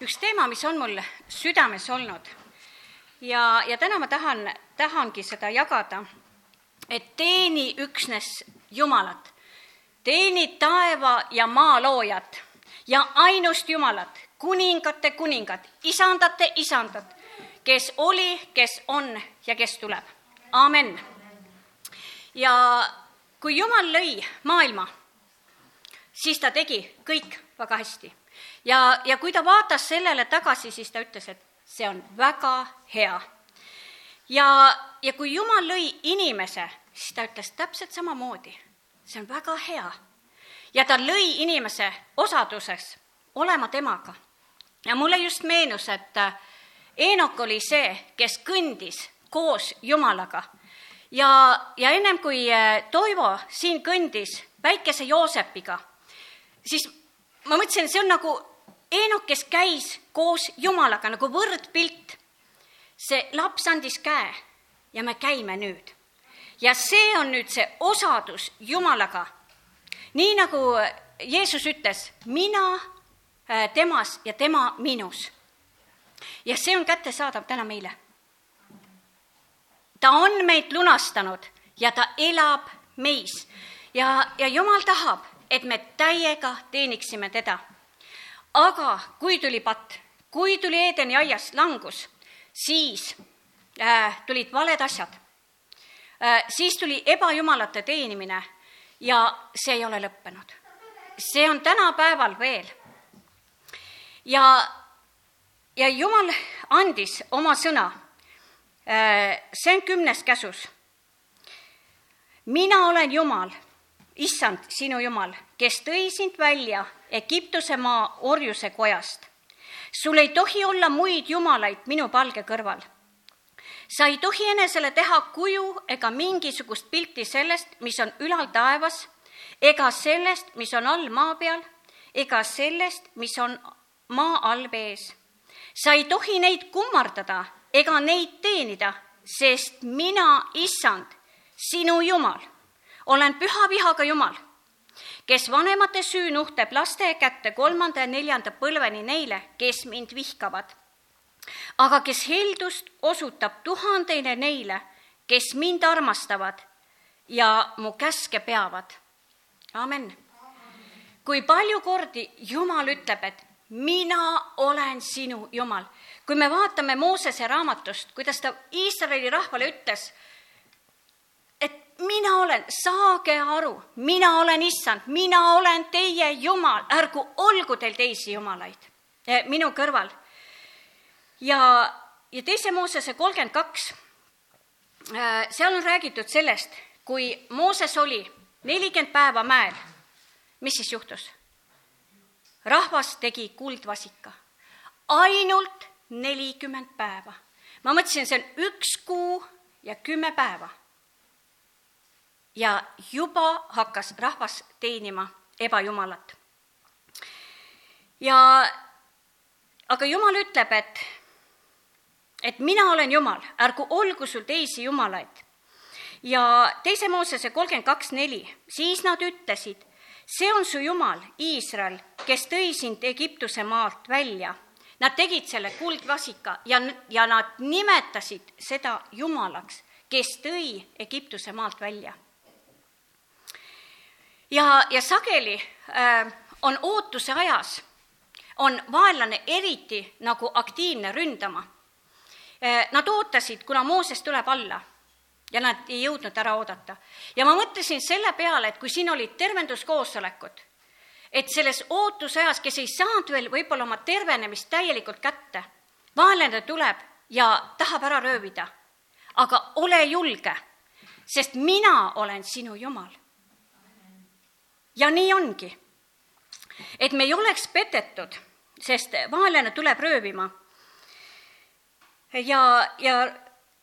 üks teema, mis on mul südames olnud ja, ja täna ma tahan, tahangi seda jagada, et teeni üksnes Jumalat, teeni taeva ja maa loojat ja ainust Jumalat, kuningate kuningat, isandate isandat, kes oli, kes on ja kes tuleb. amen. ja kui Jumal lõi maailma, siis ta tegi kõik väga hästi. Ja, ja kui ta vaatas sellele tagasi, siis ta ütles, et see on väga hea. ja, ja kui Jumal lõi inimese, siis ta ütles täpselt samamoodi, see on väga hea. ja ta lõi inimese osaduses olema temaga. ja mulle just meenus, et äh, Eenok oli see, kes kõndis koos Jumalaga ja, ja ennem kui äh, Toivo siin kõndis väikese Joosepiga, siis ma mõtlesin, see on nagu Eenok, kes käis koos Jumalaga nagu võrdpilt. see laps andis käe ja me käime nüüd. ja see on nüüd see osadus Jumalaga. nii nagu Jeesus ütles, mina äh, temas ja tema minus. ja see on kättesaadav täna meile. ta on meid lunastanud ja ta elab meis ja, ja Jumal tahab, et me täiega teeniksime teda aga kui tuli patt, kui tuli Eedeni aias langus, siis äh, tulid valed asjad äh,. siis tuli ebajumalate teenimine ja see ei ole lõppenud. see on tänapäeval veel. ja, ja Jumal andis oma sõna äh,. see on kümnes käsus. mina olen Jumal issand, sinu Jumal, kes tõi sind välja Egiptuse maa orjuse kojast. sul ei tohi olla muid jumalaid minu palge kõrval. sa ei tohi enesele teha kuju ega mingisugust pilti sellest, mis on ülal taevas, ega sellest, mis on all maa peal, ega sellest, mis on maa all vees. sa ei tohi neid kummardada ega neid teenida, sest mina, issand, sinu Jumal olen püha vihaga Jumal, kes vanemate süü nuhtleb laste kätte kolmanda ja neljanda põlveni neile, kes mind vihkavad. aga kes heldust osutab tuhandeile neile, kes mind armastavad ja mu käske peavad. amen. kui palju kordi Jumal ütleb, et mina olen sinu Jumal. kui me vaatame Moosese raamatust, kuidas ta Iisraeli rahvale ütles, mina olen, saage aru, mina olen issand, mina olen teie jumal, ärgu olgu teil teisi jumalaid eh, minu kõrval. ja, ja teise Moosese kolmkümmend kaks, eh, seal on räägitud sellest, kui Mooses oli nelikümmend päeva mäel, mis siis juhtus? rahvas tegi kuldvasika, ainult nelikümmend päeva. ma mõtlesin, see on üks kuu ja kümme päeva ja juba hakkas rahvas teenima ebajumalat. ja aga Jumal ütleb, et, et mina olen Jumal, ärgu olgu sul teisi jumalaid. ja teise Moosese kolmkümmend kaks neli, siis nad ütlesid, see on su Jumal, Iisrael, kes tõi sind Egiptuse maalt välja. Nad tegid selle kuldvasika ja, ja nad nimetasid seda Jumalaks, kes tõi Egiptuse maalt välja ja, ja sageli äh, on ootuse ajas, on vaenlane eriti nagu aktiivne ründama äh,. Nad ootasid, kuna Mooses tuleb alla ja nad ei jõudnud ära oodata. ja ma mõtlesin selle peale, et kui siin olid tervenduskoosolekud, et selles ootuse ajas, kes ei saanud veel võib-olla oma tervenemist täielikult kätte, vaenlane tuleb ja tahab ära röövida. aga ole julge, sest mina olen sinu Jumal ja nii ongi. et me ei oleks petetud, sest vaenlane tuleb röövima. ja, ja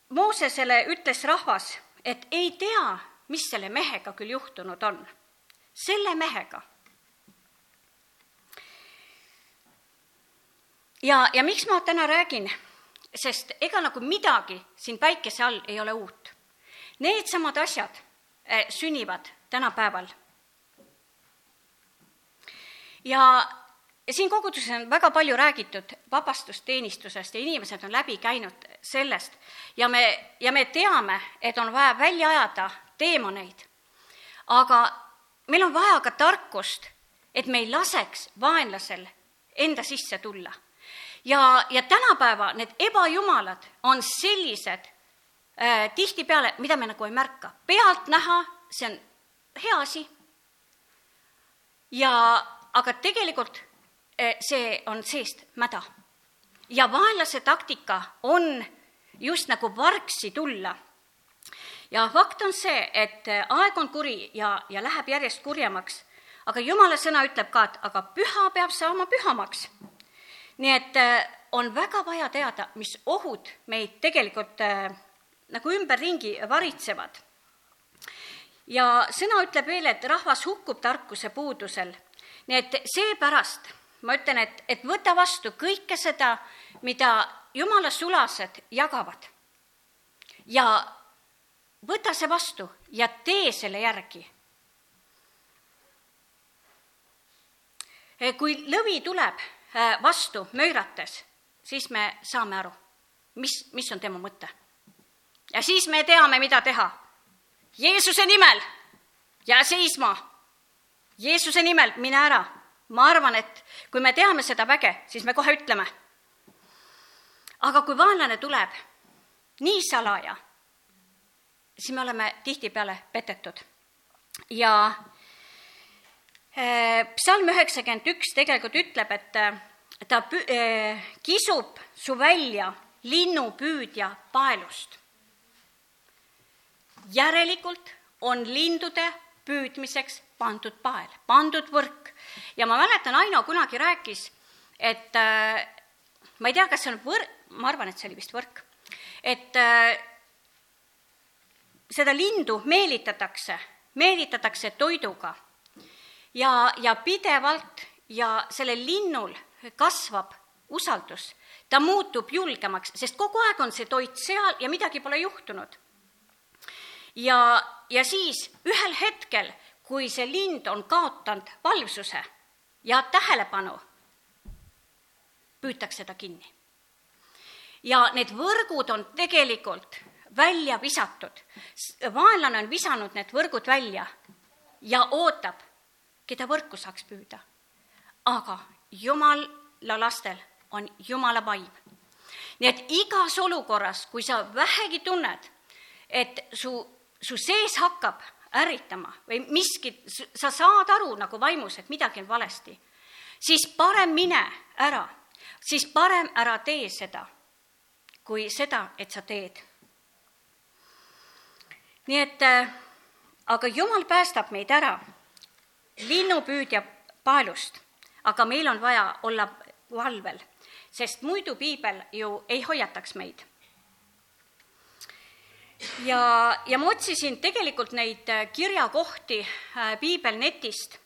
Moosesele ütles rahvas, et ei tea, mis selle mehega küll juhtunud on. selle mehega. ja, ja miks ma täna räägin, sest ega nagu midagi siin päikese all ei ole uut. Needsamad asjad eh, sünnivad tänapäeval ja, siin koguduses on väga palju räägitud vabastusteenistusest ja inimesed on läbi käinud sellest ja me, ja me teame, et on vaja välja ajada teemoneid. aga meil on vaja ka tarkust, et me ei laseks vaenlasel enda sisse tulla. ja, ja tänapäeva need ebajumalad on sellised äh, tihtipeale, mida me nagu ei märka. pealtnäha see on hea asi. ja, aga tegelikult äh, see on seest mäda. ja vaenlase taktika on just nagu vargsi tulla ja fakt on see, et äh, aeg on kuri ja, ja läheb järjest kurjemaks, aga jumala sõna ütleb ka, et aga püha peab saama pühamaks. nii et äh, on väga vaja teada, mis ohud meid tegelikult nagu ümberringi varitsevad. ja sõna ütleb veel, et rahvas hukkub tarkuse puudusel. Nii et seepärast ma ütlen, et, et võta vastu kõike seda, mida jumala sulased jagavad. ja võta see vastu ja tee selle järgi. kui lõvi tuleb äh, vastu möirates, siis me saame aru, mis, mis on tema mõte. ja siis me teame, mida teha. Jeesuse nimel jää seisma. Jeesuse nimel mine ära. ma arvan, et kui me teame seda väge, siis me kohe ütleme. aga kui vaenlane tuleb nii salaja siis me oleme tihtipeale petetud. ja äh, psalm üheksakümmend üks tegelikult ütleb, et äh, ta pü-, äh, kisub su välja linnupüüdja paelust. järelikult on lindude püüdmiseks pandud pael, pandud võrk. ja ma mäletan, Aino kunagi rääkis, et ma ei tea, kas see on võr-, ma arvan, et see oli vist võrk, et seda lindu meelitatakse, meelitatakse toiduga ja, ja pidevalt ja sellel linnul kasvab usaldus, ta muutub julgemaks, sest kogu aeg on see toit seal ja midagi pole juhtunud. ja, ja siis ühel hetkel, kui see lind on kaotanud valvsuse ja tähelepanu, püütakse ta kinni. ja need võrgud on tegelikult välja visatud. vaenlane on visanud need võrgud välja ja ootab, keda võrku saaks püüda. aga jumala lastel on jumala vaim. nii et igas olukorras, kui sa vähegi tunned, et su, su sees hakkab ärritama või miskit, sa saad aru nagu vaimus, et midagi on valesti, siis parem mine ära, siis parem ära tee seda, kui seda, et sa teed. Nii et äh, aga Jumal päästab meid ära linnupüüdja paelust, aga meil on vaja olla valvel, sest muidu piibel ju ei hoiataks meid. Ja, ja ma otsisin tegelikult neid äh, kirjakohti äh, piibelnetist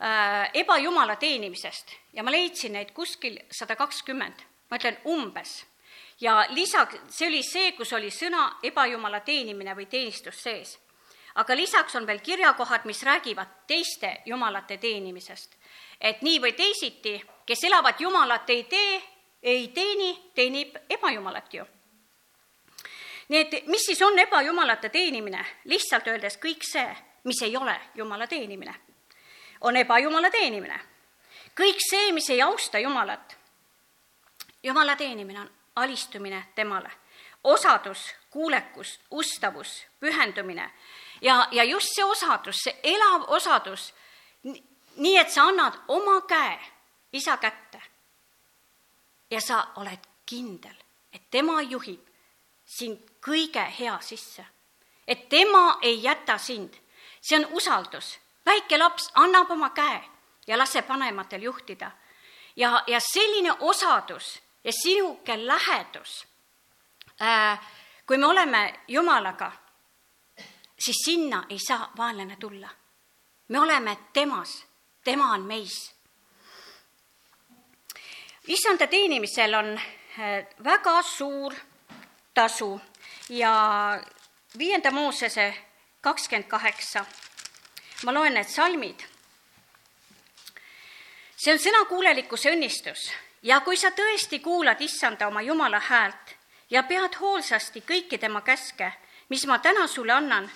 äh, ebajumala teenimisest ja ma leidsin neid kuskil sada kakskümmend, ma ütlen umbes ja lisaks, see oli see, kus oli sõna ebajumala teenimine või teenistus sees. aga lisaks on veel kirjakohad, mis räägivad teiste jumalate teenimisest. et nii või teisiti, kes elavad jumalat ei tee, ei teeni, teenib ebajumalat ju. Nii et mis siis on ebajumalate teenimine? lihtsalt öeldes kõik see, mis ei ole jumala teenimine, on ebajumala teenimine. kõik see, mis ei austa Jumalat, jumala teenimine on alistumine temale, osadus, kuulekus, ustavus, pühendumine ja, ja just see osadus, see elav osadus, nii et sa annad oma käe isa kätte ja sa oled kindel, et tema juhib sind kõige hea sisse. et tema ei jäta sind, see on usaldus. väike laps annab oma käe ja laseb vanematel juhtida. ja, ja selline osadus ja sinuke lähedus, äh, kui me oleme Jumalaga, siis sinna ei saa vaenlane tulla. me oleme temas, tema on meis. issanda teenimisel on äh, väga suur tasu ja viienda Moosese kakskümmend kaheksa, ma loen need salmid. See on sõnakuulelikkuse õnnistus ja kui sa tõesti kuulad issanda oma Jumala häält ja pead hoolsasti kõiki tema käske, mis ma täna sulle annan,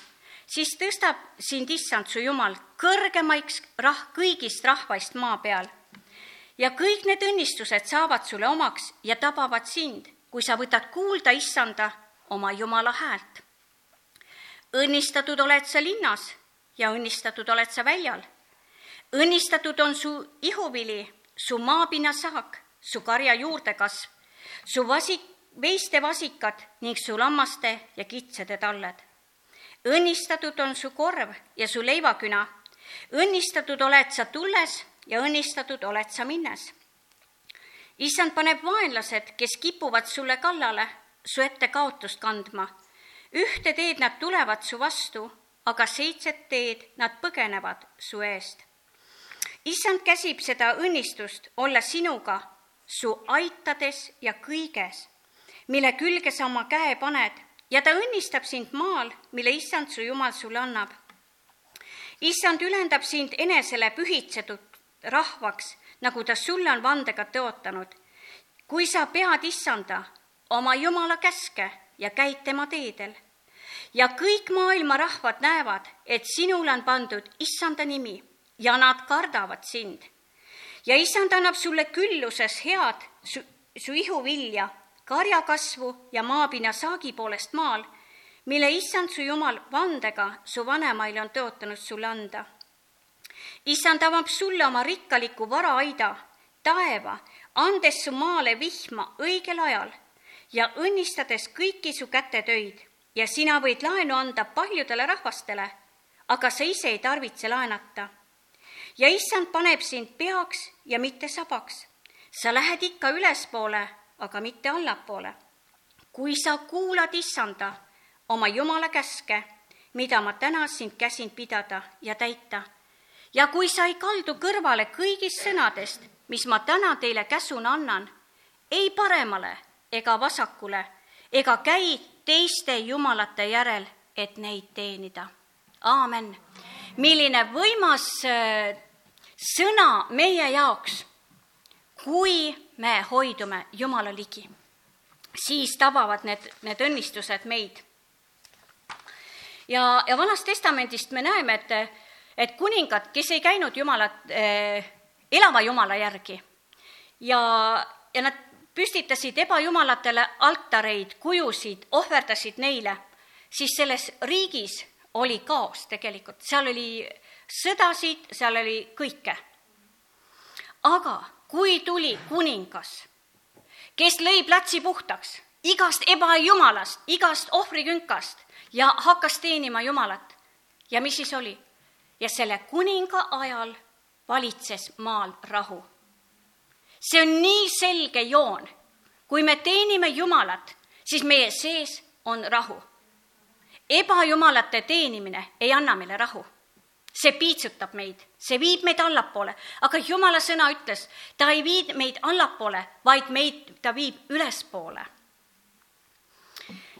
siis tõstab sind issand su Jumal kõrgemaiks rah-, kõigist rahvaist maa peal. ja kõik need õnnistused saavad sulle omaks ja tabavad sind, kui sa võtad kuulda issanda oma Jumala häält. õnnistatud oled sa linnas ja õnnistatud oled sa väljal. õnnistatud on su ihuvili, su maapinna saak su karja juurdekasv, su vasik, veiste vasikad ning su lammaste ja kitsede talled. õnnistatud on su korv ja su leivaküna, õnnistatud oled sa tulles ja õnnistatud oled sa minnes. issand paneb vaenlased, kes kipuvad sulle kallale, su ette kaotust kandma. ühte teed nad tulevad su vastu, aga seitset teed nad põgenevad su eest. issand käsib seda õnnistust olla sinuga su aitades ja kõiges, mille külge sa oma käe paned ja ta õnnistab sind maal, mille issand su jumal sulle annab. issand ülendab sind enesele pühitsetud rahvaks, nagu ta sulle on vandega tõotanud. kui sa pead issanda, oma jumala käske ja käid tema teedel. Ja kõik maailma rahvad näevad, et sinule on pandud issanda nimi ja nad kardavad sind. Ja issand annab sulle külluses head su, su ihuvilja, karjakasvu ja maapinna saagi poolest maal, mille issand su jumal vandega su vanemaile on tõotanud sulle anda. issand avab sulle oma rikkaliku varaaida, taeva, andes su maale vihma õigel ajal ja õnnistades kõiki su kätetöid ja sina võid laenu anda paljudele rahvastele, aga sa ise ei tarvitse laenata ja issand paneb sind peaks ja mitte sabaks. sa lähed ikka ülespoole, aga mitte allapoole. kui sa kuulad issanda, oma Jumala käske, mida ma täna sind käsin pidada ja täita, ja kui sa ei kaldu kõrvale kõigist sõnadest, mis ma täna teile käsuna annan, ei paremale ega vasakule, ega käi teiste jumalate järel, et neid teenida. aamen. milline võimas äh, sõna meie jaoks, kui me hoidume Jumala ligi, siis tabavad need, need õnnistused meid. ja, ja Vanast Testamendist me näeme, et, et kuningad, kes ei käinud Jumalat eh,, elava Jumala järgi ja, ja nad püstitasid ebajumalatele altareid, kujusid, ohverdasid neile, siis selles riigis oli kaos tegelikult, seal oli sõdasid, seal oli kõike. aga kui tuli kuningas, kes lõi platsi puhtaks igast ebajumalast, igast ohvrikünkast ja hakkas teenima Jumalat. ja mis siis oli? ja selle kuninga ajal valitses maal rahu. See on nii selge joon. kui me teenime Jumalat, siis meie sees on rahu. ebajumalate teenimine ei anna meile rahu see piitsutab meid, see viib meid allapoole, aga jumala sõna ütles, ta ei vii meid allapoole, vaid meid, ta viib ülespoole.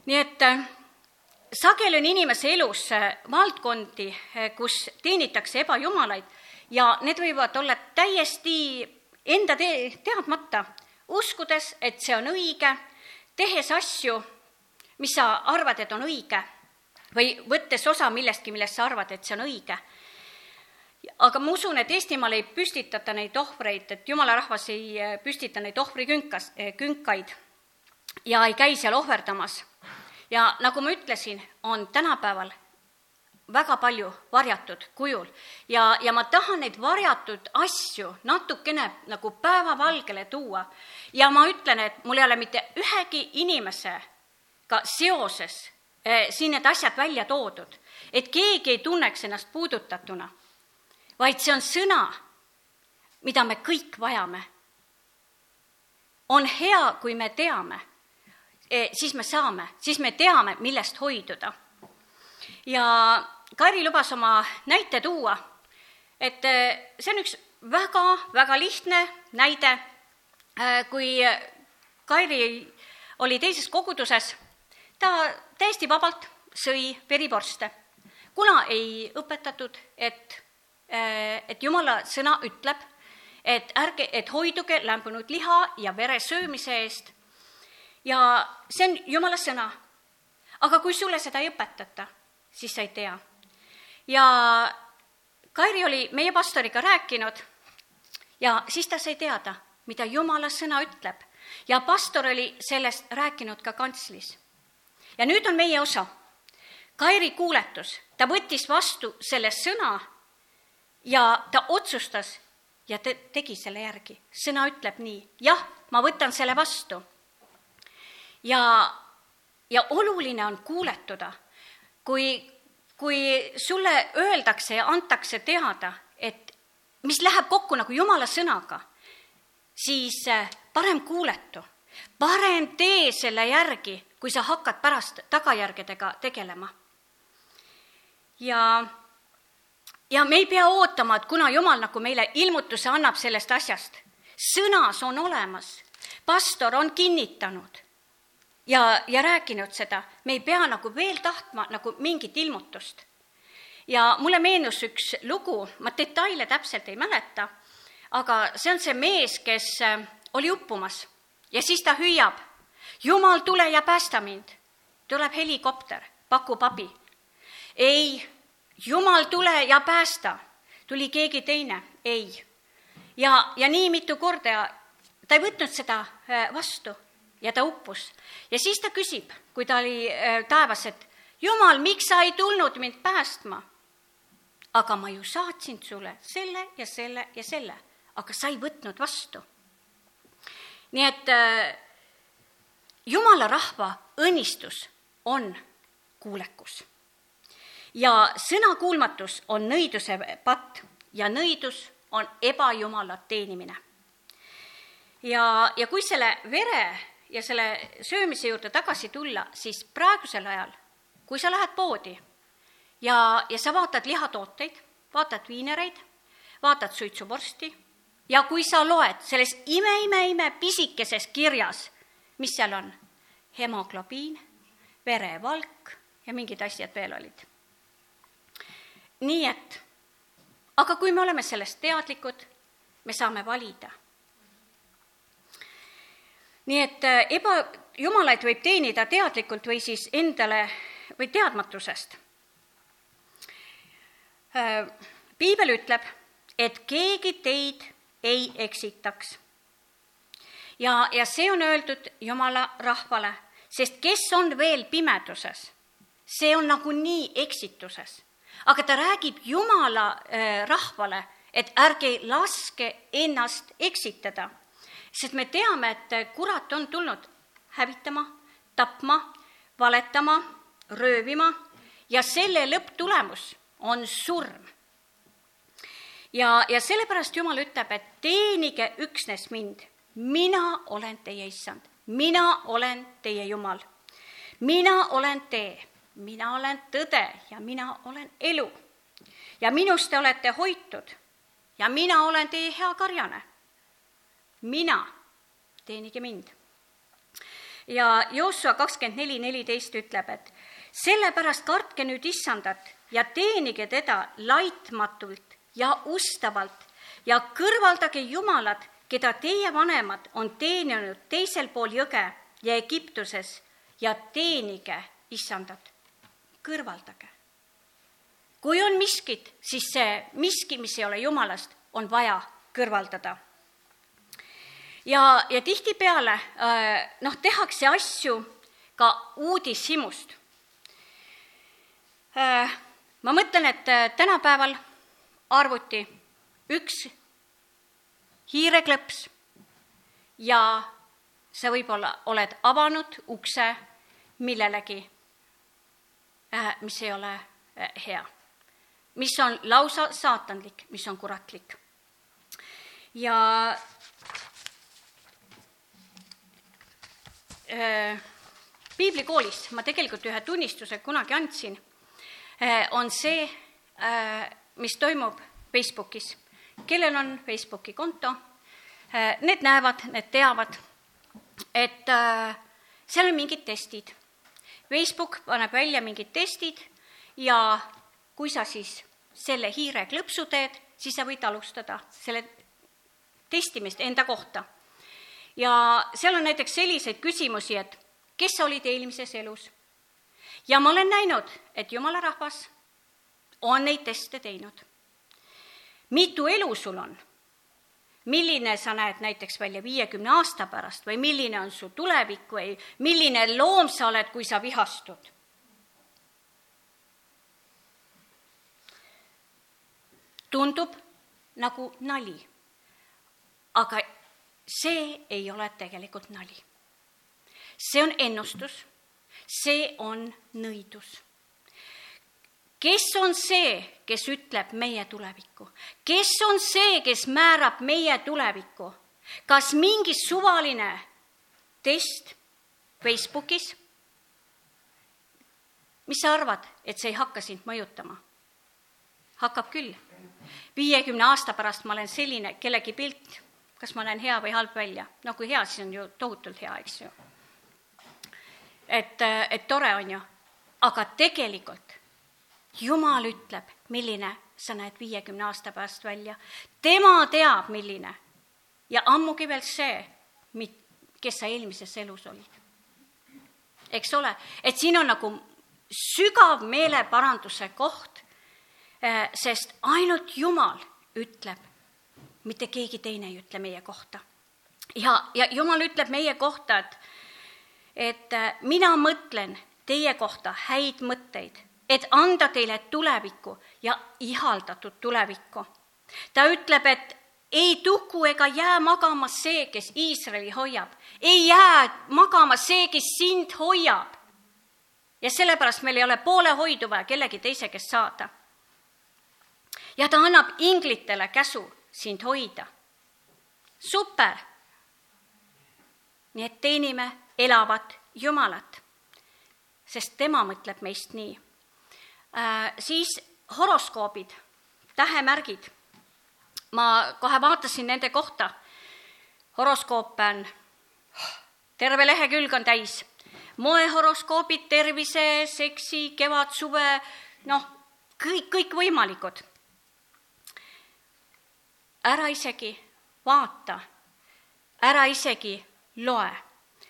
nii et äh, sageli on inimese elus äh, valdkondi, äh, kus teenitakse ebajumalaid ja need võivad olla täiesti enda te teadmata, uskudes, et see on õige, tehes asju, mis sa arvad, et on õige või võttes osa millestki, millest sa arvad, et see on õige aga ma usun, et Eestimaal ei püstitata neid ohvreid, et jumala rahvas ei eh, püstita neid ohvrikünkas, eh, künkaid ja ei käi seal ohverdamas. ja nagu ma ütlesin, on tänapäeval väga palju varjatud kujul ja, ja ma tahan neid varjatud asju natukene nagu päevavalgele tuua. ja ma ütlen, et mul ei ole mitte ühegi inimesega seoses eh, siin need asjad välja toodud, et keegi ei tunneks ennast puudutatuna vaid see on sõna, mida me kõik vajame. on hea, kui me teame, e, siis me saame, siis me teame, millest hoiduda. ja Kari lubas oma näite tuua, et e, see on üks väga-väga lihtne näide, e, kui Kairi oli teises koguduses, ta täiesti vabalt sõi verivorste, kuna ei õpetatud, et Äh, et jumala sõna ütleb, et ärge, et hoiduge lämbunud liha ja vere söömise eest. ja see on Jumala sõna. aga kui sulle seda ei õpetata, siis sa ei tea. Ja Kairi oli meie pastoriga rääkinud ja siis ta sai teada, mida Jumala sõna ütleb ja pastor oli sellest rääkinud ka kantslis. ja nüüd on meie osa. Kairi kuuletus, ta võttis vastu selle sõna ja ta otsustas ja te, tegi selle järgi. sõna ütleb nii, jah, ma võtan selle vastu. ja, ja oluline on kuuletuda, kui, kui sulle öeldakse ja antakse teada, et mis läheb kokku nagu jumala sõnaga, siis eh, parem kuuletu, parem tee selle järgi, kui sa hakkad pärast tagajärgedega tegelema. ja, ja me ei pea ootama, et kuna Jumal nagu meile ilmutuse annab sellest asjast, sõnas on olemas, pastor on kinnitanud ja, ja rääkinud seda, me ei pea nagu veel tahtma nagu mingit ilmutust. ja mulle meenus üks lugu, ma detaile täpselt ei mäleta, aga see on see mees, kes äh, oli uppumas ja siis ta hüüab, Jumal, tule ja päästa mind. tuleb helikopter, pakub abi. ei, Jumal, tule ja päästa. tuli keegi teine, ei. ja, ja nii mitu korda ja ta ei võtnud seda äh, vastu ja ta uppus. ja siis ta küsib, kui ta oli äh, taevas, et Jumal, miks sa ei tulnud mind päästma? aga ma ju saatsin sulle selle ja selle ja selle, aga sa ei võtnud vastu nii et äh, jumala rahva õnnistus on kuulekus. ja sõnakuulmatus on nõiduse patt ja nõidus on ebajumala teenimine. ja, ja kui selle vere ja selle söömise juurde tagasi tulla, siis praegusel ajal, kui sa lähed poodi ja, ja sa vaatad lihatooteid, vaatad viinereid, vaatad suitsuvorsti ja kui sa loed selles ime-ime-ime pisikeses kirjas, mis seal on, hemoglobiin, verevalk ja mingid asjad veel olid. nii et, aga kui me oleme sellest teadlikud, me saame valida. Nii et äh, eba, jumalaid võib teenida teadlikult või siis endale või teadmatusest. Äh, piibel ütleb, et keegi teid ei eksitaks. ja, ja see on öeldud Jumala rahvale, sest kes on veel pimeduses, see on nagunii eksituses. aga ta räägib Jumala äh, rahvale, et ärge laske ennast eksitada, sest me teame, et kurat on tulnud hävitama, tapma, valetama, röövima ja selle lõpptulemus on surm ja, ja sellepärast Jumal ütleb, et teenige üksnes mind. mina olen teie issand, mina olen teie Jumal. mina olen tee, mina olen tõde ja mina olen elu. ja minust te olete hoitud ja mina olen teie hea karjane. Mina, teenige mind. ja Joosua kakskümmend neli, neliteist ütleb, et sellepärast kartke nüüd issandat ja teenige teda laitmatult ja ustavalt ja kõrvaldage jumalad, keda teie vanemad on teeninud teisel pool jõge ja Egiptuses ja teenige issandat. kõrvaldage. kui on miskit, siis see miski, mis ei ole jumalast, on vaja kõrvaldada. Ja, ja tihtipeale äh, noh, tehakse asju ka uudishimust. Äh, ma mõtlen, et äh, tänapäeval arvuti, üks hiireklõps ja sa võib-olla oled avanud ukse millelegi, mis ei ole hea, mis on lausa saatanlik, mis on kuratlik. ja piiblikoolis ma tegelikult ühe tunnistuse kunagi andsin, on see, mis toimub Facebookis. kellel on Facebooki konto, äh, need näevad, need teavad, et äh, seal on mingid testid. Facebook paneb välja mingid testid ja kui sa siis selle hiire klõpsu teed, siis sa võid alustada selle testimist enda kohta. Ja seal on näiteks selliseid küsimusi, et kes olid eelmises elus? ja ma olen näinud, et jumala rahvas on neid teste teinud. mitu elu sul on? milline sa näed näiteks välja viiekümne aasta pärast või milline on su tulevik või milline loom sa oled, kui sa vihastud? tundub nagu nali. aga see ei ole tegelikult nali. see on ennustus, see on nõidus kes on see, kes ütleb meie tulevikku? kes on see, kes määrab meie tulevikku? kas mingi suvaline test Facebookis? mis sa arvad, et see ei hakka sind mõjutama? hakkab küll. viiekümne aasta pärast ma olen selline, kellegi pilt, kas ma näen hea või halb välja? no kui hea, siis on ju tohutult hea, eks ju. et, et tore on ju, aga tegelikult jumal ütleb, milline sa näed viiekümne aasta pärast välja. tema teab, milline. ja ammugi veel see, kes sa eelmises elus olid. eks ole, et siin on nagu sügav meeleparanduse koht, eh, sest ainult Jumal ütleb, mitte keegi teine ei ütle meie kohta. ja, ja Jumal ütleb meie kohta, et, et eh, mina mõtlen teie kohta häid mõtteid et anda teile tulevikku ja ihaldatud tulevikku. ta ütleb, et ei tuku ega jää magama see, kes Iisraeli hoiab, ei jää magama see, kes sind hoiab. ja sellepärast meil ei ole poolehoidu vaja kellegi teise käest saada. ja ta annab inglitele käsu sind hoida. super. nii et teenime elavat Jumalat, sest tema mõtleb meist nii Äh, siis horoskoobid, tähemärgid. ma kohe vaatasin nende kohta. horoskoope on, terve lehekülg on täis. moehoroskoobid, tervise, seksi, kevad, suve, noh, kõik, kõikvõimalikud. Ära isegi vaata, ära isegi loe,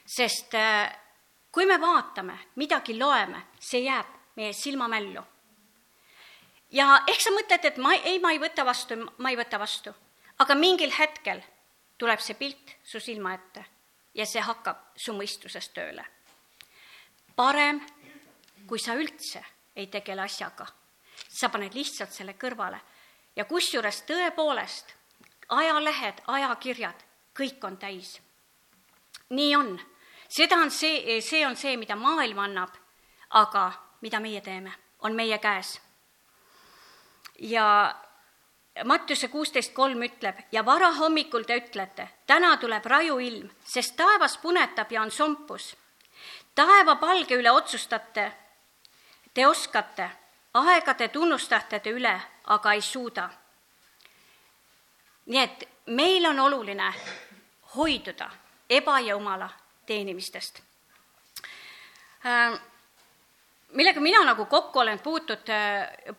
sest äh, kui me vaatame, midagi loeme, see jääb meie silmamällu ja ehk sa mõtled, et ma ei, ma ei võta vastu, ma ei võta vastu, aga mingil hetkel tuleb see pilt su silma ette ja see hakkab su mõistusest tööle. parem, kui sa üldse ei tegele asjaga, sa paned lihtsalt selle kõrvale. Ja kusjuures tõepoolest ajalehed, ajakirjad, kõik on täis. nii on, seda on see, see on see, mida maailm annab, aga mida meie teeme, on meie käes ja Mattuse kuusteist kolm ütleb ja varahommikul te ütlete, täna tuleb raju ilm, sest taevas punetab ja on sompus. taevapalge üle otsustate, te oskate, aega te tunnustate te üle, aga ei suuda. Nii et meil on oluline hoiduda ebajumala teenimistest äh, millega mina nagu kokku olen puutud,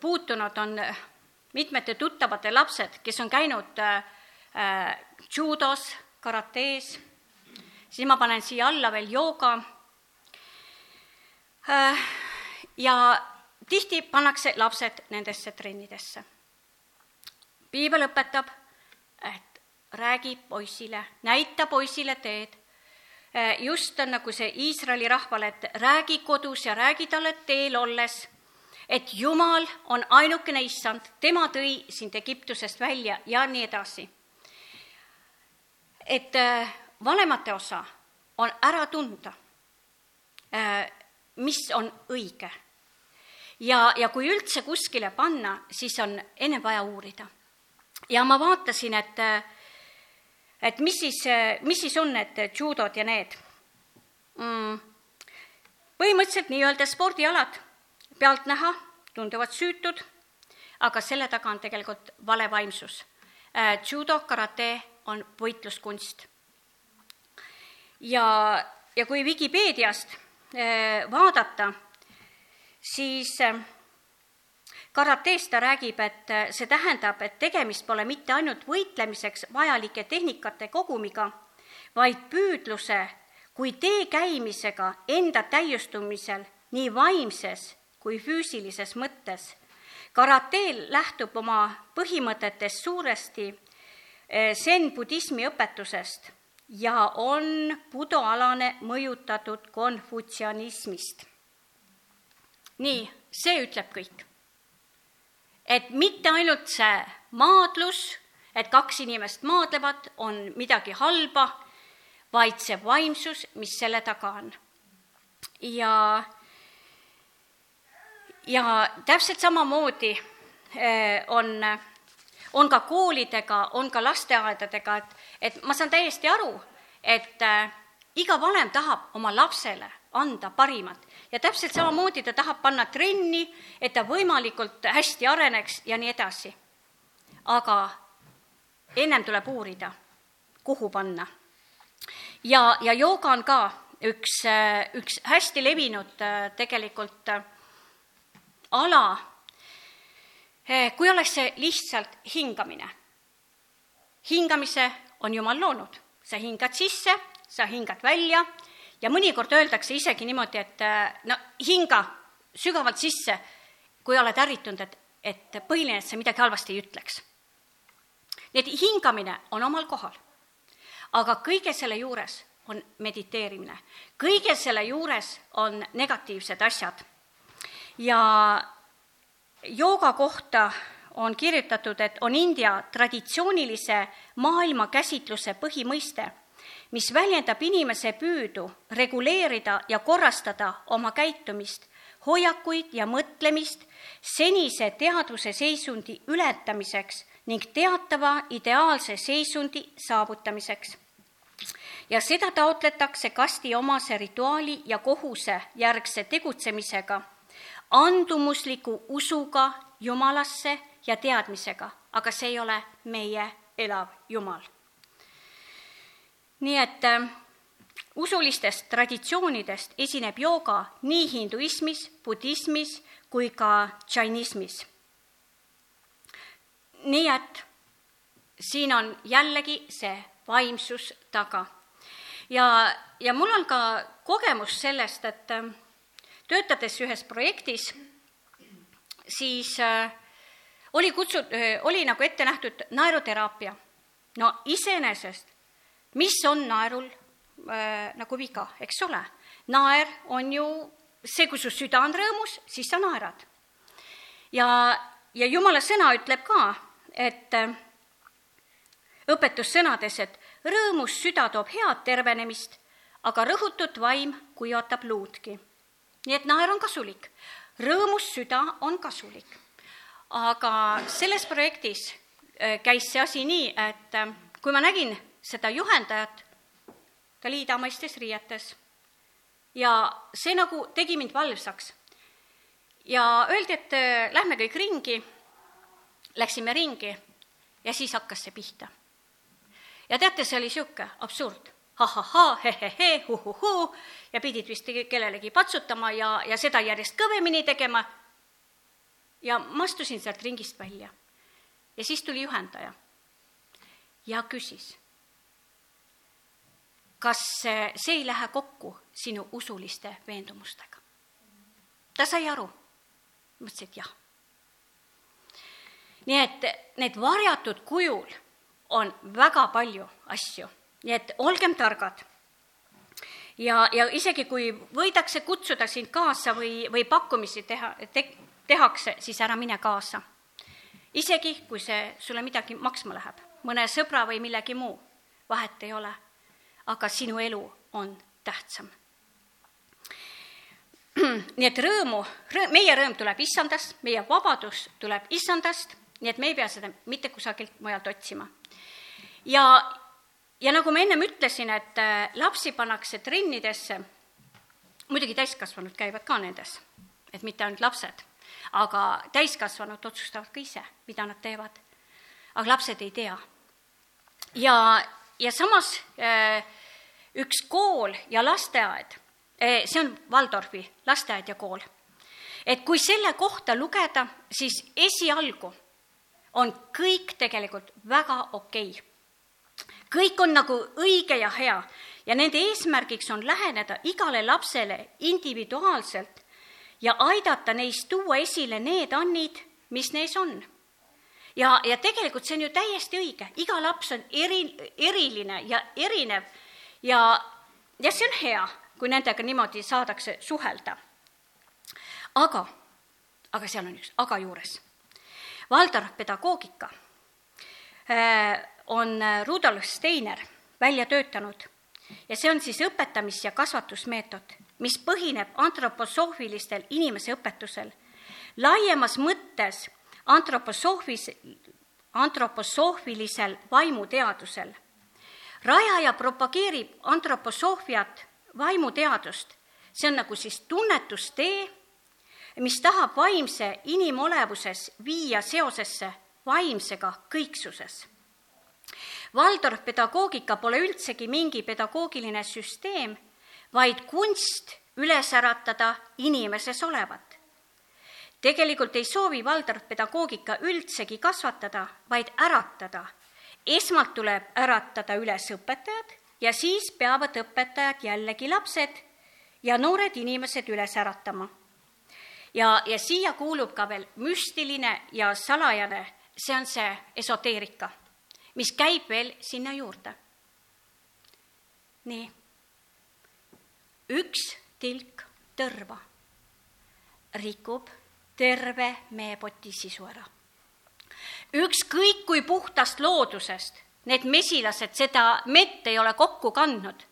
puutunud, on mitmete tuttavate lapsed, kes on käinud äh, judos, karates, siis ma panen siia alla veel jooga äh,. ja tihti pannakse lapsed nendesse trennidesse. piibel õpetab, et räägi poisile, näita poisile teed Äh, just on nagu see Iisraeli rahvale, et räägi kodus ja räägi talle teel olles, et Jumal on ainukene issand, tema tõi sind Egiptusest välja ja nii edasi. et äh, vanemate osa on ära tunda, äh, mis on õige. ja, ja kui üldse kuskile panna, siis on enne vaja uurida. Ja ma vaatasin, et et mis siis, mis siis on need judod ja need mm.? põhimõtteliselt nii-öelda spordialad, pealtnäha tunduvad süütud, aga selle taga on tegelikult vale vaimsus. Äh, judo, karate on võitluskunst. ja, ja kui Vikipeediast äh, vaadata, siis äh, karates ta räägib, et see tähendab, et tegemist pole mitte ainult võitlemiseks vajalike tehnikate kogumiga, vaid püüdluse kui tee käimisega enda täiustumisel nii vaimses kui füüsilises mõttes. karateel lähtub oma põhimõtetes suuresti zen-budismi õpetusest ja on budoalane mõjutatud konfutsianismist. nii, see ütleb kõik. Et mitte ainult see maadlus, et kaks inimest maadlevad, on midagi halba, vaid see vaimsus, mis selle taga on. ja, ja täpselt samamoodi eh, on on ka koolidega, on ka lasteaedadega, et, et ma saan täiesti aru, et äh, iga vanem tahab oma lapsele anda parimat ja täpselt samamoodi ta tahab panna trenni, et ta võimalikult hästi areneks ja nii edasi. aga ennem tuleb uurida, kuhu panna. ja, ja jooga on ka üks, üks hästi levinud tegelikult ala kui oleks see lihtsalt hingamine. hingamise on Jumal loonud, sa hingad sisse, sa hingad välja ja mõnikord öeldakse isegi niimoodi, et eh, no hinga sügavalt sisse, kui oled ärritunud, et, et põhiline, et sa midagi halvasti ei ütleks. nii et hingamine on omal kohal. aga kõige selle juures on mediteerimine, kõige selle juures on negatiivsed asjad. ja jooga kohta on kirjutatud, et on India traditsioonilise maailmakäsitluse põhimõiste, mis väljendab inimese püüdu reguleerida ja korrastada oma käitumist, hoiakuid ja mõtlemist senise teadvuse seisundi ületamiseks ning teatava ideaalse seisundi saavutamiseks. ja seda taotletakse kasti omase rituaali ja kohuse järgse tegutsemisega andumusliku usuga Jumalasse ja teadmisega, aga see ei ole meie elav Jumal. Nii et äh, usulistest traditsioonidest esineb jooga nii hinduismis, budismis kui ka džainismis. nii et siin on jällegi see vaimsus taga. ja, ja mul on ka kogemus sellest, et äh, töötades ühes projektis, siis äh, oli kutsut-, oli nagu ette nähtud naeruteraapia. no iseenesest, mis on naerul äh, nagu viga, eks ole? naer on ju see, kui su süda on rõõmus, siis sa naerad. ja, ja jumala sõna ütleb ka, et äh, õpetussõnades, et rõõmus süda toob head tervenemist, aga rõhutud vaim kuivatab luudki nii et naer on kasulik, rõõmus süda on kasulik. aga selles projektis äh, käis see asi nii, et äh, kui ma nägin seda juhendajat, ta liidamaistes riietes ja see nagu tegi mind valvsaks. ja öeldi, et äh, lähme kõik ringi, läksime ringi ja siis hakkas see pihta. ja teate, see oli niisugune absurd ha-ha-ha, he-he-he, hu-hu-hu ja pidid vist kellelegi patsutama ja, ja seda järjest kõvemini tegema. ja ma astusin sealt ringist välja. ja siis tuli juhendaja ja küsis, kas see ei lähe kokku sinu usuliste veendumustega? ta sai aru. mõtlesin, et jah. nii et need varjatud kujul on väga palju asju nii et olgem targad. ja, ja isegi kui võidakse kutsuda sind kaasa või, või pakkumisi teha te,, tehakse, siis ära mine kaasa. isegi, kui see sulle midagi maksma läheb, mõne sõbra või millegi muu, vahet ei ole. Aga sinu elu on tähtsam. nii et rõõmu, rõõm, meie rõõm tuleb issandast, meie vabadus tuleb issandast, nii et me ei pea seda mitte kusagilt mujalt otsima. ja, ja nagu ma ennem ütlesin, et äh, lapsi pannakse trennidesse, muidugi täiskasvanud käivad ka nendes, et mitte ainult lapsed, aga täiskasvanud otsustavad ka ise, mida nad teevad. aga lapsed ei tea. ja, ja samas äh, üks kool ja lasteaed, äh, see on Waldorfi lasteaed ja kool, et kui selle kohta lugeda, siis esialgu on kõik tegelikult väga okei okay. kõik on nagu õige ja hea ja nende eesmärgiks on läheneda igale lapsele individuaalselt ja aidata neis tuua esile need annid, mis neis on. ja, ja tegelikult see on ju täiesti õige, iga laps on eri, eriline ja erinev ja, ja see on hea, kui nendega niimoodi saadakse suhelda. aga, aga seal on üks aga juures. Valdorf pedagoogika äh, on Rudolf Steiner välja töötanud ja see on siis õpetamis- ja kasvatusmeetod, mis põhineb antroposoofilistel inimeseõpetusel. laiemas mõttes antroposoofis, antroposoofilisel vaimuteadusel. Rajaja propageerib antroposoofiat, vaimuteadust, see on nagu siis tunnetustee, mis tahab vaimse inimolevuses viia seosesse vaimsega kõiksuses Waldorf pedagoogika pole üldsegi mingi pedagoogiline süsteem, vaid kunst üles äratada inimeses olevat. tegelikult ei soovi Waldorf pedagoogika üldsegi kasvatada, vaid äratada. Esmalt tuleb äratada üles õpetajad ja siis peavad õpetajad jällegi lapsed ja noored inimesed üles äratama. ja, ja siia kuulub ka veel müstiline ja salajane, see on see esoteerika mis käib veel sinna juurde. nii. üks tilk tõrva rikub terve meepoti sisu ära. Ükskõik kui puhtast loodusest need mesilased seda mett ei ole kokku kandnud,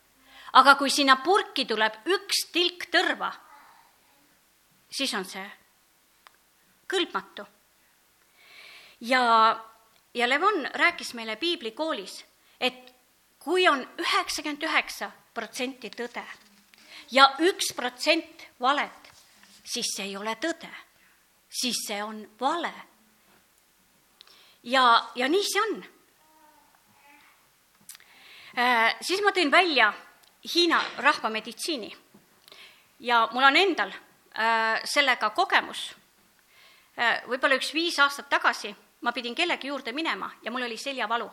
aga kui sinna purki tuleb üks tilk tõrva, siis on see kõlbmatu. ja ja Levon rääkis meile piiblikoolis, et kui on üheksakümmend üheksa protsenti tõde ja üks protsent valet, siis see ei ole tõde, siis see on vale. Ja, ja nii see on äh,. siis ma tõin välja Hiina rahvameditsiini ja mul on endal äh, sellega kogemus äh,. võib-olla üks viis aastat tagasi ma pidin kellegi juurde minema ja mul oli seljavalu.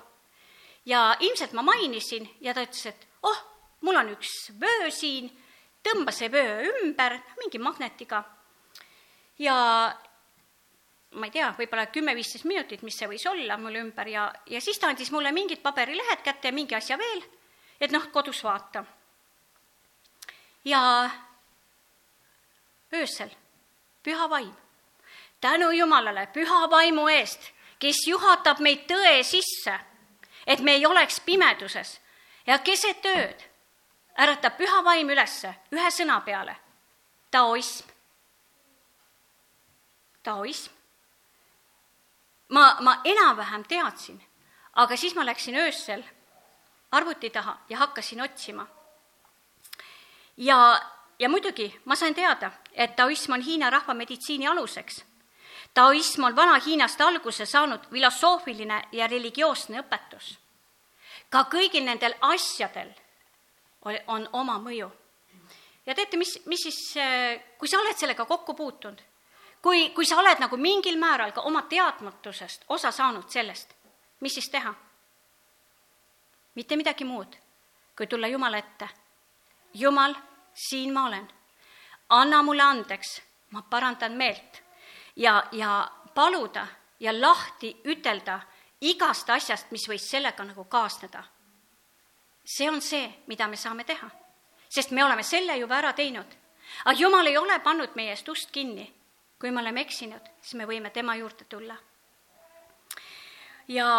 ja ilmselt ma mainisin ja ta ütles, et oh, mul on üks vöö siin, tõmba see vöö ümber mingi magnetiga ja ma ei tea, võib-olla kümme-viisteist minutit, mis see võis olla mul ümber ja, ja siis ta andis mulle mingid paberilehed kätte ja mingi asja veel, et noh, kodus vaata. ja öösel püha vaim tänu Jumalale püha vaimu eest, kes juhatab meid tõe sisse, et me ei oleks pimeduses ja keset ööd äratab püha vaim ülesse ühe sõna peale, taoism. taoism. Ma, ma enam-vähem teadsin, aga siis ma läksin öösel arvuti taha ja hakkasin otsima. ja, ja muidugi ma sain teada, et taoism on Hiina rahvameditsiini aluseks taoism on Vana-Hiinast alguse saanud filosoofiline ja religioosne õpetus. ka kõigil nendel asjadel on oma mõju. ja teate, mis, mis siis, kui sa oled sellega kokku puutunud, kui, kui sa oled nagu mingil määral ka oma teadmatusest osa saanud sellest, mis siis teha? mitte midagi muud, kui tulla Jumala ette. Jumal, siin ma olen. anna mulle andeks, ma parandan meelt ja, ja paluda ja lahti ütelda igast asjast, mis võis sellega nagu kaasneda. see on see, mida me saame teha, sest me oleme selle juba ära teinud. aga Jumal ei ole pannud meie eest ust kinni. Kui me oleme eksinud, siis me võime tema juurde tulla. ja,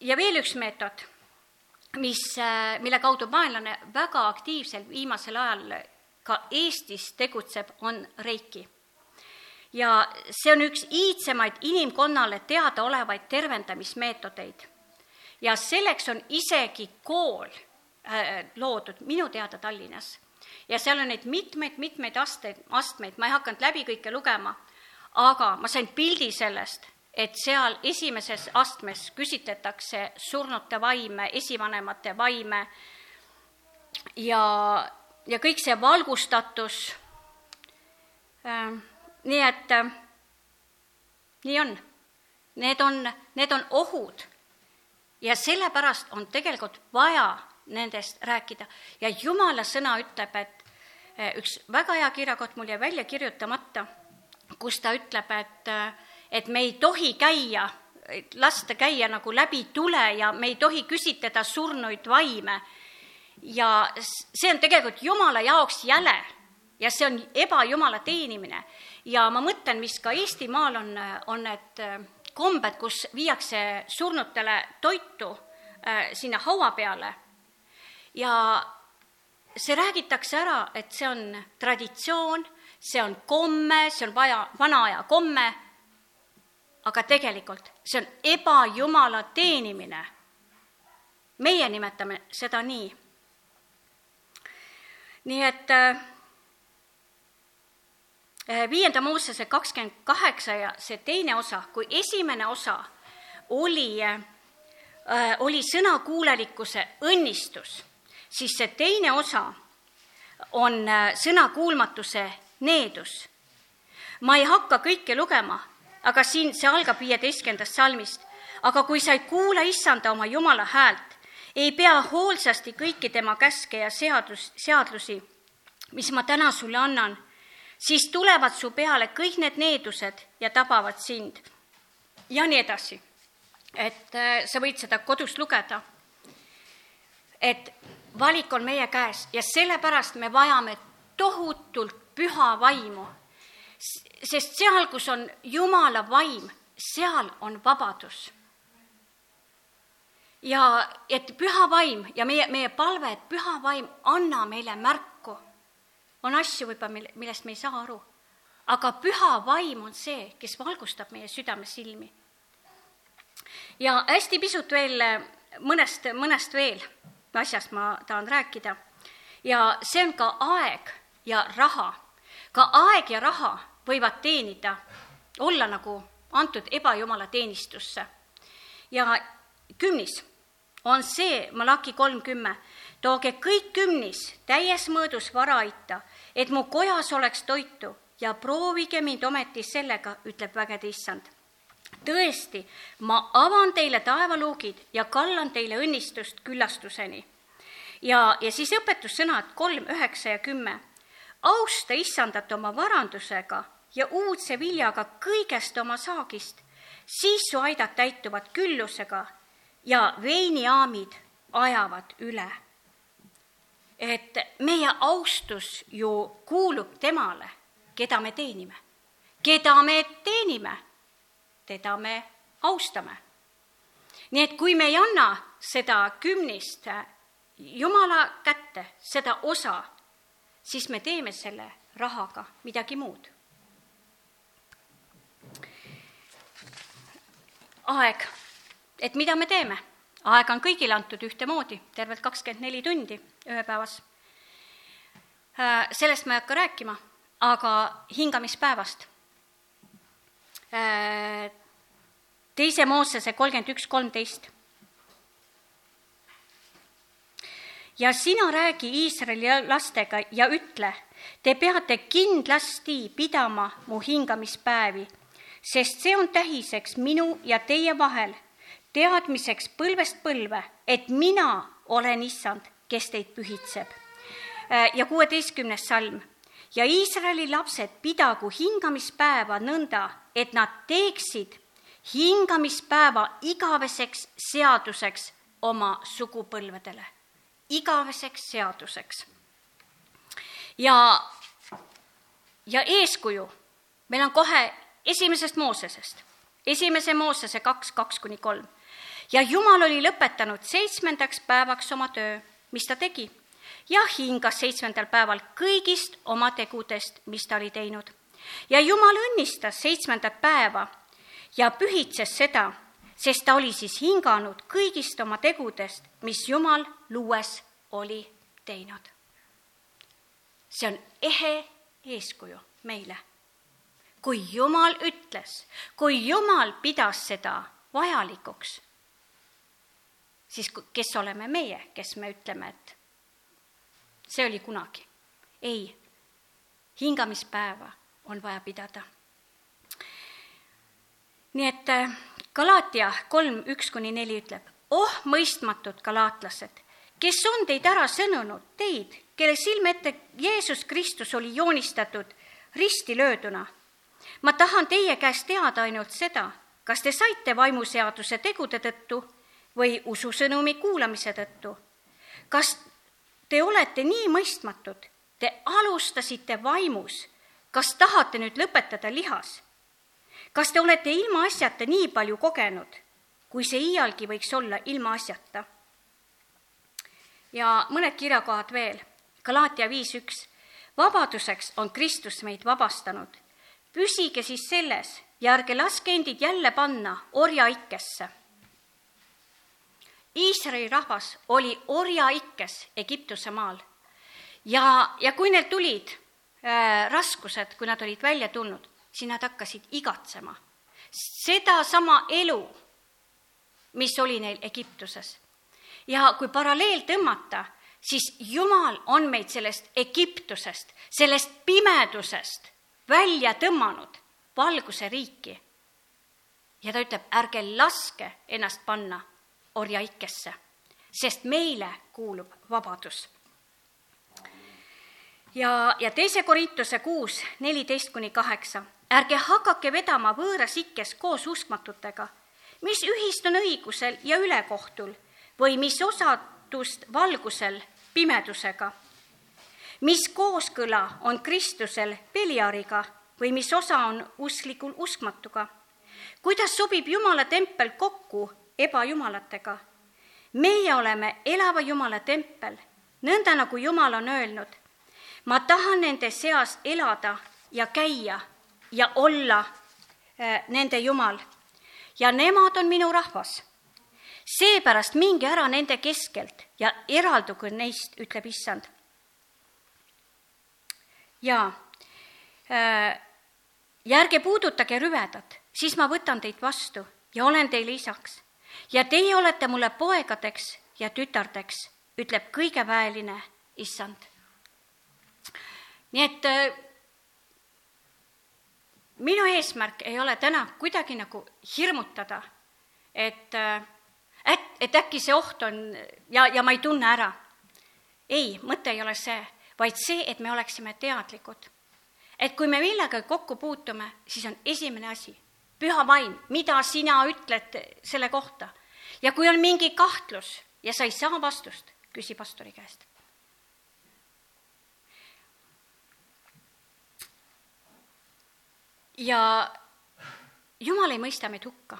ja veel üks meetod, mis, mille kaudu vaenlane väga aktiivselt viimasel ajal ka Eestis tegutseb, on reiki ja see on üks iidsemaid inimkonnale teadaolevaid tervendamismeetodeid. ja selleks on isegi kool äh, loodud minu teada Tallinnas. Ja seal on neid mitmeid-mitmeid asteid, astmeid, ma ei hakanud läbi kõike lugema, aga ma sain pildi sellest, et seal esimeses astmes küsitletakse surnute vaime, esivanemate vaime. Ja, ja kõik see valgustatus nii et nii on, need on, need on ohud. Ja sellepärast on tegelikult vaja nendest rääkida ja jumala sõna ütleb, et eh, üks väga hea kirjakott mul jäi välja kirjutamata, kus ta ütleb, et, eh, et me ei tohi käia, lasta käia nagu läbi tule ja me ei tohi küsitleda surnuid vaime. ja see on tegelikult jumala jaoks jäle ja see on ebajumala teenimine. ja ma mõtlen, mis ka Eestimaal on, on need eh, kombed, kus viiakse surnutele toitu äh, sinna haua peale ja see räägitakse ära, et see on traditsioon, see on komme, see on vaja, vana aja komme, aga tegelikult see on ebajumala teenimine. meie nimetame seda nii. nii et äh, viienda Moosese kakskümmend kaheksa ja see teine osa, kui esimene osa oli, äh, oli sõnakuulelikkuse õnnistus, siis see teine osa on äh, sõnakuulmatuse needus. ma ei hakka kõike lugema, aga siin see algab viieteistkümnendast salmist. aga kui sa ei kuula issanda oma jumala häält, ei pea hoolsasti kõiki tema käske ja seadus, seadusi, mis ma täna sulle annan siis tulevad su peale kõik need needused ja tabavad sind. ja nii edasi. et äh, sa võid seda kodus lugeda. et valik on meie käes ja sellepärast me vajame tohutult püha vaimu. sest seal, kus on Jumala vaim, seal on vabadus. ja et püha vaim ja meie, meie palve, et püha vaim, anna meile märku on asju võib-olla, mille, millest me ei saa aru. aga püha vaim on see, kes valgustab meie südame silmi. ja hästi pisut veel mõnest, mõnest veel asjast ma tahan rääkida. ja see on ka aeg ja raha. ka aeg ja raha võivad teenida, olla nagu antud ebajumala teenistusse. ja kümnis on see, Malaki kolmkümmend, tooge kõik kümnis täies mõõdus varaita et mu kojas oleks toitu ja proovige mind ometi sellega, ütleb vägede issand. Tõesti, ma avan teile taevaluugid ja kallan teile õnnistust küllastuseni. ja, ja siis õpetussõnad kolm, üheksa ja kümme. austa issandat oma varandusega ja uudse viljaga kõigest oma saagist, siis su aidad täituvad küllusega ja veiniaamid ajavad üle et meie austus ju kuulub temale, keda me teenime. keda me teenime, teda me austame. nii et kui me ei anna seda kümnist Jumala kätte, seda osa, siis me teeme selle rahaga midagi muud. aeg, et mida me teeme aega on kõigile antud ühtemoodi, tervelt kakskümmend neli tundi ööpäevas. Äh, sellest ma ei hakka rääkima, aga hingamispäevast. Äh, teise Moosese kolmkümmend üks, kolmteist. ja sina räägi Iisraeli lastega ja ütle, te peate kindlasti pidama mu hingamispäevi, sest see on tähiseks minu ja teie vahel teadmiseks põlvest põlve, et mina olen issand, kes teid pühitseb. Äh, ja kuueteistkümnes salm. ja Iisraeli lapsed pidagu hingamispäeva nõnda, et nad teeksid hingamispäeva igaveseks seaduseks oma sugupõlvedele, igaveseks seaduseks. ja, ja eeskuju, meil on kohe esimesest Moosesest, esimese Moosese kaks, kaks kuni kolm ja Jumal oli lõpetanud seitsmendaks päevaks oma töö, mis ta tegi, ja hingas seitsmendal päeval kõigist oma tegudest, mis ta oli teinud. Ja Jumal õnnistas seitsmendat päeva ja pühitses seda, sest ta oli siis hinganud kõigist oma tegudest, mis Jumal luues oli teinud. see on ehe eeskuju meile. kui Jumal ütles, kui Jumal pidas seda vajalikuks siis kes oleme meie, kes me ütleme, et see oli kunagi. ei, hingamispäeva on vaja pidada. nii et Galatia kolm, üks kuni neli ütleb, oh mõistmatud galaatlased, kes on teid ära sõnunud, teid, kelle silme ette Jeesus Kristus oli joonistatud risti lööduna. ma tahan teie käest teada ainult seda, kas te saite vaimuseaduse tegude tõttu või ususõnumi kuulamise tõttu. kas te olete nii mõistmatud, te alustasite vaimus, kas tahate nüüd lõpetada lihas? kas te olete ilmaasjata nii palju kogenud, kui see iialgi võiks olla ilmaasjata? ja mõned kirjakohad veel. Galaatia viis üks. vabaduseks on Kristus meid vabastanud. püsige siis selles ja ärge laske endid jälle panna orjaikkesse. Iisraeli rahvas oli orjaikkes Egiptuse maal ja, ja kui neil tulid raskused, kui nad olid välja tulnud, siis nad hakkasid igatsema sedasama elu, mis oli neil Egiptuses. ja kui paralleel tõmmata, siis Jumal on meid sellest Egiptusest, sellest pimedusest välja tõmmanud valguse riiki. ja ta ütleb, ärge laske ennast panna orjaikesse, sest meile kuulub vabadus. Ja, ja teise Korintuse kuus, neliteist kuni kaheksa ärge hakake vedama võõras ikkes koos uskmatutega, mis ühist on õigusel ja ülekohtul või mis osadust valgusel pimedusega, mis kooskõla on Kristusel Beliariga või mis osa on usklikul uskmatuga. kuidas sobib Jumala tempel kokku ebajumalatega? meie oleme elava Jumala tempel, nõnda nagu Jumal on öelnud. Ma tahan nende seas elada ja käia ja olla äh, nende Jumal. ja nemad on minu rahvas. seepärast minge ära nende keskelt ja eralduge neist, ütleb issand. ja äh, ja ärge puudutage rüvedat, siis ma võtan teid vastu ja olen teile isaks. ja teie olete mulle poegadeks ja tütardeks, ütleb kõige väeline issand. Nii et äh, minu eesmärk ei ole täna kuidagi nagu hirmutada, et, et, et äkki see oht on ja, ja ma ei tunne ära. ei, mõte ei ole see, vaid see, et me oleksime teadlikud. et kui me millegagi kokku puutume, siis on esimene asi, püha vaim, mida sina ütled selle kohta. ja kui on mingi kahtlus ja sa ei saa vastust, küsi pastori käest ja Jumal ei mõista meid hukka,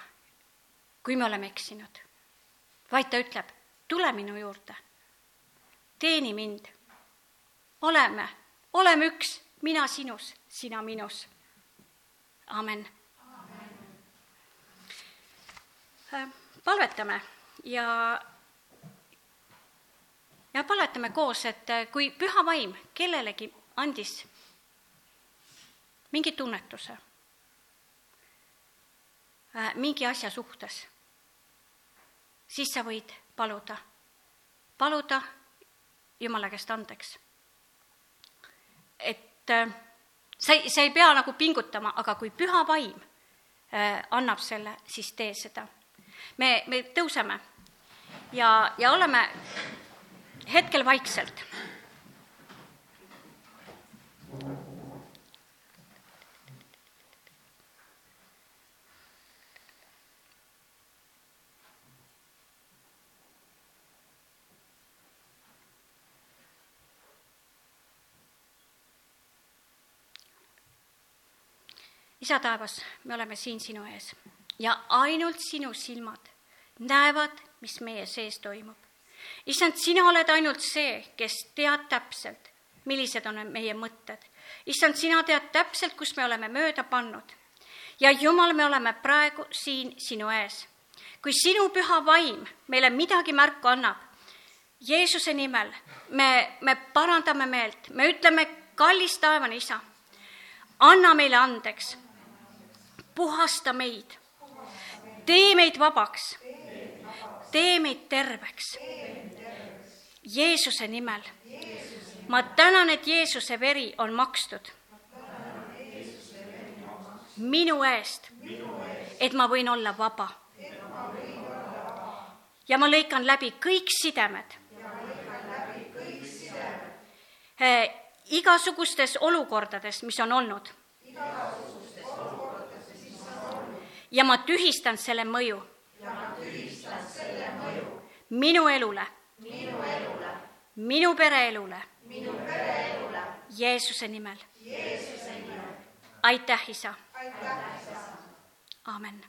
kui me oleme eksinud, vaid ta ütleb, tule minu juurde, teeni mind, oleme, oleme üks, mina sinus, sina minus. amen, amen.. Äh, palvetame ja, ja palvetame koos, et kui püha vaim kellelegi andis mingi tunnetuse Äh, mingi asja suhtes, siis sa võid paluda, paluda Jumala käest andeks. et äh, sa ei, sa ei pea nagu pingutama, aga kui püha vaim äh, annab selle, siis tee seda. me, me tõuseme ja, ja oleme hetkel vaikselt isa taevas, me oleme siin sinu ees ja ainult sinu silmad näevad, mis meie sees toimub. issand, sina oled ainult see, kes tead täpselt, millised on meie mõtted. issand, sina tead täpselt, kus me oleme mööda pannud. ja Jumal, me oleme praegu siin sinu ees. kui sinu püha vaim meile midagi märku annab, Jeesuse nimel me, me parandame meelt, me ütleme, kallis taevane isa, anna meile andeks puhasta meid, tee meid vabaks, tee meid terveks. Jeesuse nimel. ma tänan, et Jeesuse veri on makstud. minu eest, et ma võin olla vaba. ja ma lõikan läbi kõik sidemed eh, igasugustes olukordades, mis on olnud. Ja ma tühistan selle mõju. minu elule, minu pereelule, Jeesuse nimel. aitäh, isa. amen